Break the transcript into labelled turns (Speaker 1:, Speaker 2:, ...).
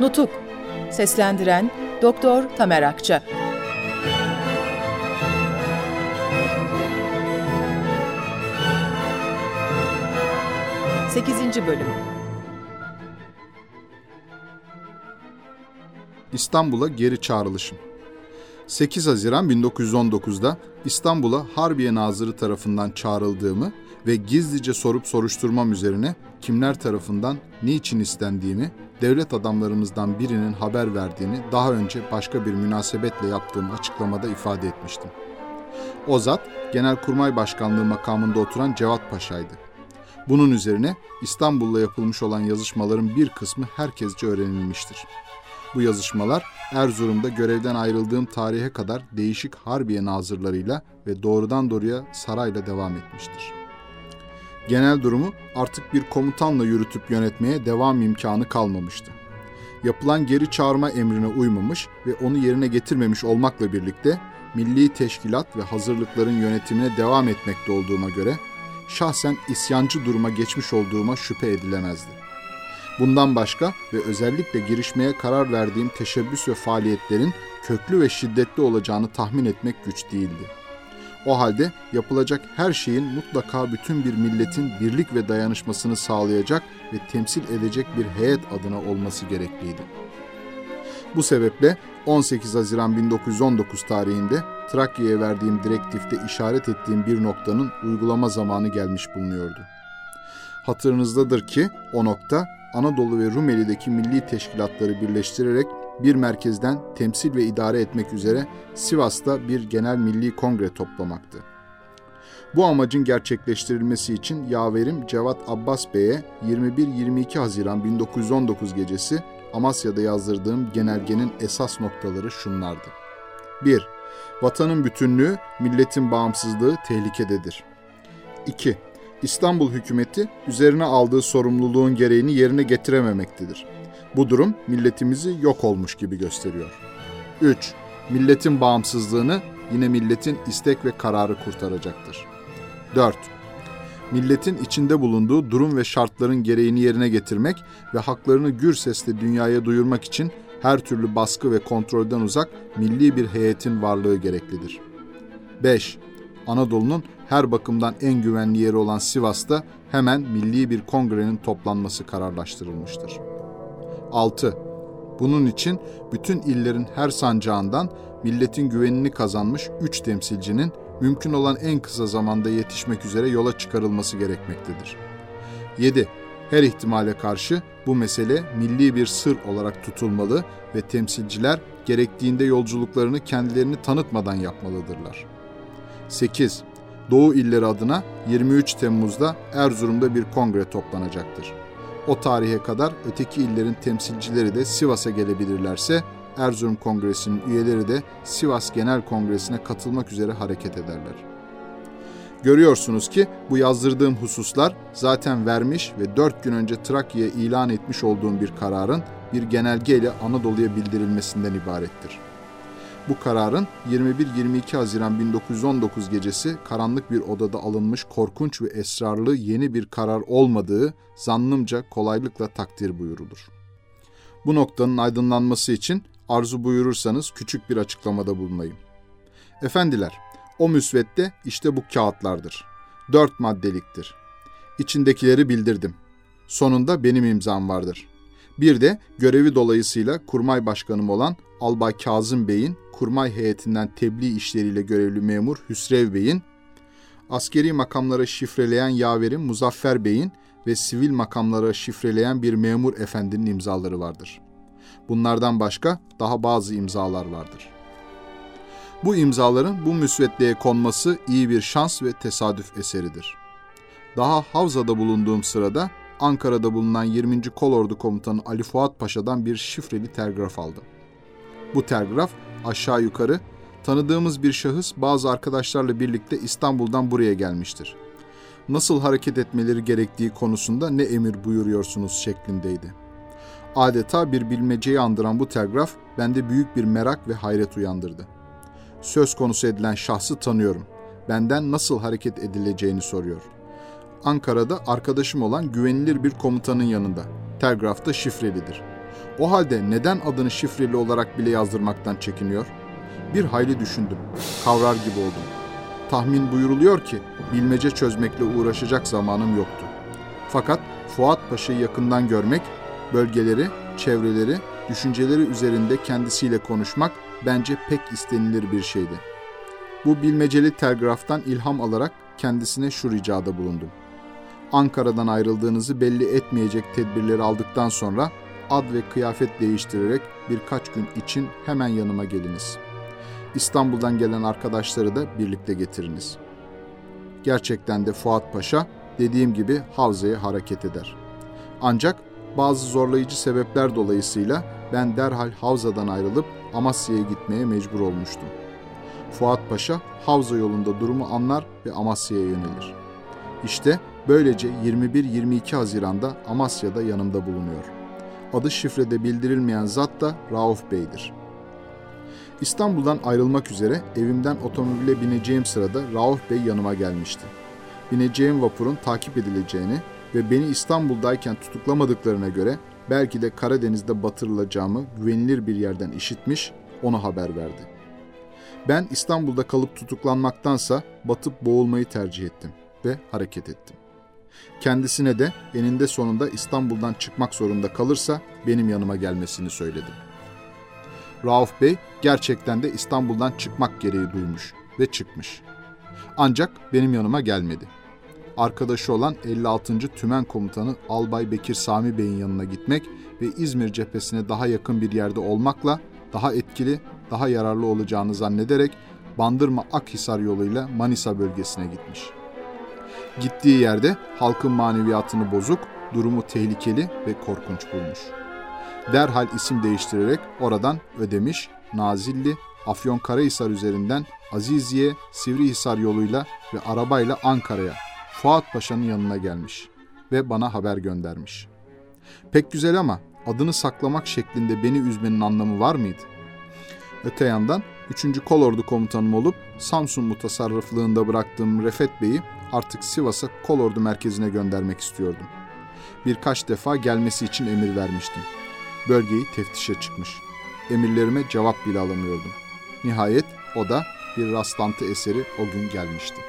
Speaker 1: Nutuk. Seslendiren Doktor Tamer Akça. 8. Bölüm.
Speaker 2: İstanbul'a geri çağrılışım 8 Haziran 1919'da İstanbul'a Harbiye Nazırı tarafından çağrıldığımı ve gizlice sorup soruşturmam üzerine kimler tarafından niçin istendiğimi devlet adamlarımızdan birinin haber verdiğini daha önce başka bir münasebetle yaptığım açıklamada ifade etmiştim. O zat Genelkurmay Başkanlığı makamında oturan Cevat Paşa'ydı. Bunun üzerine İstanbul'da yapılmış olan yazışmaların bir kısmı herkesce öğrenilmiştir. Bu yazışmalar Erzurum'da görevden ayrıldığım tarihe kadar değişik harbiye nazırlarıyla ve doğrudan doğruya sarayla devam etmiştir. Genel durumu artık bir komutanla yürütüp yönetmeye devam imkanı kalmamıştı. Yapılan geri çağırma emrine uymamış ve onu yerine getirmemiş olmakla birlikte milli teşkilat ve hazırlıkların yönetimine devam etmekte olduğuma göre şahsen isyancı duruma geçmiş olduğuma şüphe edilemezdi. Bundan başka ve özellikle girişmeye karar verdiğim teşebbüs ve faaliyetlerin köklü ve şiddetli olacağını tahmin etmek güç değildi. O halde yapılacak her şeyin mutlaka bütün bir milletin birlik ve dayanışmasını sağlayacak ve temsil edecek bir heyet adına olması gerekliydi. Bu sebeple 18 Haziran 1919 tarihinde Trakya'ya verdiğim direktifte işaret ettiğim bir noktanın uygulama zamanı gelmiş bulunuyordu. Hatırınızdadır ki o nokta Anadolu ve Rumeli'deki milli teşkilatları birleştirerek bir merkezden temsil ve idare etmek üzere Sivas'ta bir genel milli kongre toplamaktı. Bu amacın gerçekleştirilmesi için yaverim Cevat Abbas Bey'e 21-22 Haziran 1919 gecesi Amasya'da yazdırdığım genelgenin esas noktaları şunlardı. 1. Vatanın bütünlüğü, milletin bağımsızlığı tehlikededir. 2. İstanbul hükümeti üzerine aldığı sorumluluğun gereğini yerine getirememektedir. Bu durum milletimizi yok olmuş gibi gösteriyor. 3. Milletin bağımsızlığını yine milletin istek ve kararı kurtaracaktır. 4. Milletin içinde bulunduğu durum ve şartların gereğini yerine getirmek ve haklarını gür sesle dünyaya duyurmak için her türlü baskı ve kontrolden uzak milli bir heyetin varlığı gereklidir. 5. Anadolu'nun her bakımdan en güvenli yeri olan Sivas'ta hemen milli bir kongrenin toplanması kararlaştırılmıştır. 6. Bunun için bütün illerin her sancağından milletin güvenini kazanmış 3 temsilcinin mümkün olan en kısa zamanda yetişmek üzere yola çıkarılması gerekmektedir. 7. Her ihtimale karşı bu mesele milli bir sır olarak tutulmalı ve temsilciler gerektiğinde yolculuklarını kendilerini tanıtmadan yapmalıdırlar. 8. Doğu illeri adına 23 Temmuz'da Erzurum'da bir kongre toplanacaktır. O tarihe kadar öteki illerin temsilcileri de Sivas'a gelebilirlerse Erzurum Kongresi'nin üyeleri de Sivas Genel Kongresi'ne katılmak üzere hareket ederler. Görüyorsunuz ki bu yazdırdığım hususlar zaten vermiş ve dört gün önce Trakya'ya ilan etmiş olduğum bir kararın bir genelgeyle Anadolu'ya bildirilmesinden ibarettir. Bu kararın 21-22 Haziran 1919 gecesi karanlık bir odada alınmış korkunç ve esrarlı yeni bir karar olmadığı zannımca kolaylıkla takdir buyurulur. Bu noktanın aydınlanması için arzu buyurursanız küçük bir açıklamada bulunayım. Efendiler, o müsvedde işte bu kağıtlardır. Dört maddeliktir. İçindekileri bildirdim. Sonunda benim imzam vardır. Bir de görevi dolayısıyla kurmay başkanım olan Albay Kazım Bey'in kurmay heyetinden tebliğ işleriyle görevli memur Hüsrev Bey'in, askeri makamlara şifreleyen yaverim Muzaffer Bey'in ve sivil makamlara şifreleyen bir memur efendinin imzaları vardır. Bunlardan başka daha bazı imzalar vardır. Bu imzaların bu müsveddeye konması iyi bir şans ve tesadüf eseridir. Daha Havza'da bulunduğum sırada Ankara'da bulunan 20. Kolordu Komutanı Ali Fuat Paşa'dan bir şifreli telgraf aldım. Bu telgraf aşağı yukarı tanıdığımız bir şahıs bazı arkadaşlarla birlikte İstanbul'dan buraya gelmiştir. Nasıl hareket etmeleri gerektiği konusunda ne emir buyuruyorsunuz şeklindeydi. Adeta bir bilmeceyi andıran bu telgraf bende büyük bir merak ve hayret uyandırdı. Söz konusu edilen şahsı tanıyorum. Benden nasıl hareket edileceğini soruyor. Ankara'da arkadaşım olan güvenilir bir komutanın yanında. Telgraf da şifrelidir. O halde neden adını şifreli olarak bile yazdırmaktan çekiniyor? Bir hayli düşündüm. Kavrar gibi oldum. Tahmin buyuruluyor ki bilmece çözmekle uğraşacak zamanım yoktu. Fakat Fuat Paşa'yı yakından görmek, bölgeleri, çevreleri, düşünceleri üzerinde kendisiyle konuşmak bence pek istenilir bir şeydi. Bu bilmeceli telgraftan ilham alarak kendisine şu ricada bulundum. Ankara'dan ayrıldığınızı belli etmeyecek tedbirleri aldıktan sonra ad ve kıyafet değiştirerek birkaç gün için hemen yanıma geliniz. İstanbul'dan gelen arkadaşları da birlikte getiriniz. Gerçekten de Fuat Paşa dediğim gibi Havza'ya hareket eder. Ancak bazı zorlayıcı sebepler dolayısıyla ben derhal Havza'dan ayrılıp Amasya'ya gitmeye mecbur olmuştum. Fuat Paşa Havza yolunda durumu anlar ve Amasya'ya yönelir. İşte böylece 21-22 Haziran'da Amasya'da yanımda bulunuyor. Adı şifrede bildirilmeyen zat da Rauf Bey'dir. İstanbul'dan ayrılmak üzere evimden otomobile bineceğim sırada Rauf Bey yanıma gelmişti. Bineceğim vapurun takip edileceğini ve beni İstanbul'dayken tutuklamadıklarına göre belki de Karadeniz'de batırılacağımı güvenilir bir yerden işitmiş, ona haber verdi. Ben İstanbul'da kalıp tutuklanmaktansa batıp boğulmayı tercih ettim ve hareket ettim. Kendisine de eninde sonunda İstanbul'dan çıkmak zorunda kalırsa benim yanıma gelmesini söyledim. Rauf Bey gerçekten de İstanbul'dan çıkmak gereği duymuş ve çıkmış. Ancak benim yanıma gelmedi. Arkadaşı olan 56. Tümen Komutanı Albay Bekir Sami Bey'in yanına gitmek ve İzmir cephesine daha yakın bir yerde olmakla daha etkili, daha yararlı olacağını zannederek Bandırma Akhisar yoluyla Manisa bölgesine gitmiş. Gittiği yerde halkın maneviyatını bozuk, durumu tehlikeli ve korkunç bulmuş. Derhal isim değiştirerek oradan Ödemiş, Nazilli, Afyonkarahisar üzerinden Aziziye, Sivrihisar yoluyla ve arabayla Ankara'ya, Fuat Paşa'nın yanına gelmiş ve bana haber göndermiş. Pek güzel ama adını saklamak şeklinde beni üzmenin anlamı var mıydı? Öte yandan 3. Kolordu komutanım olup Samsun mutasarrıflığında bıraktığım Refet Bey'i artık Sivas'a kolordu merkezine göndermek istiyordum. Birkaç defa gelmesi için emir vermiştim. Bölgeyi teftişe çıkmış. Emirlerime cevap bile alamıyordum. Nihayet o da bir rastlantı eseri o gün gelmişti.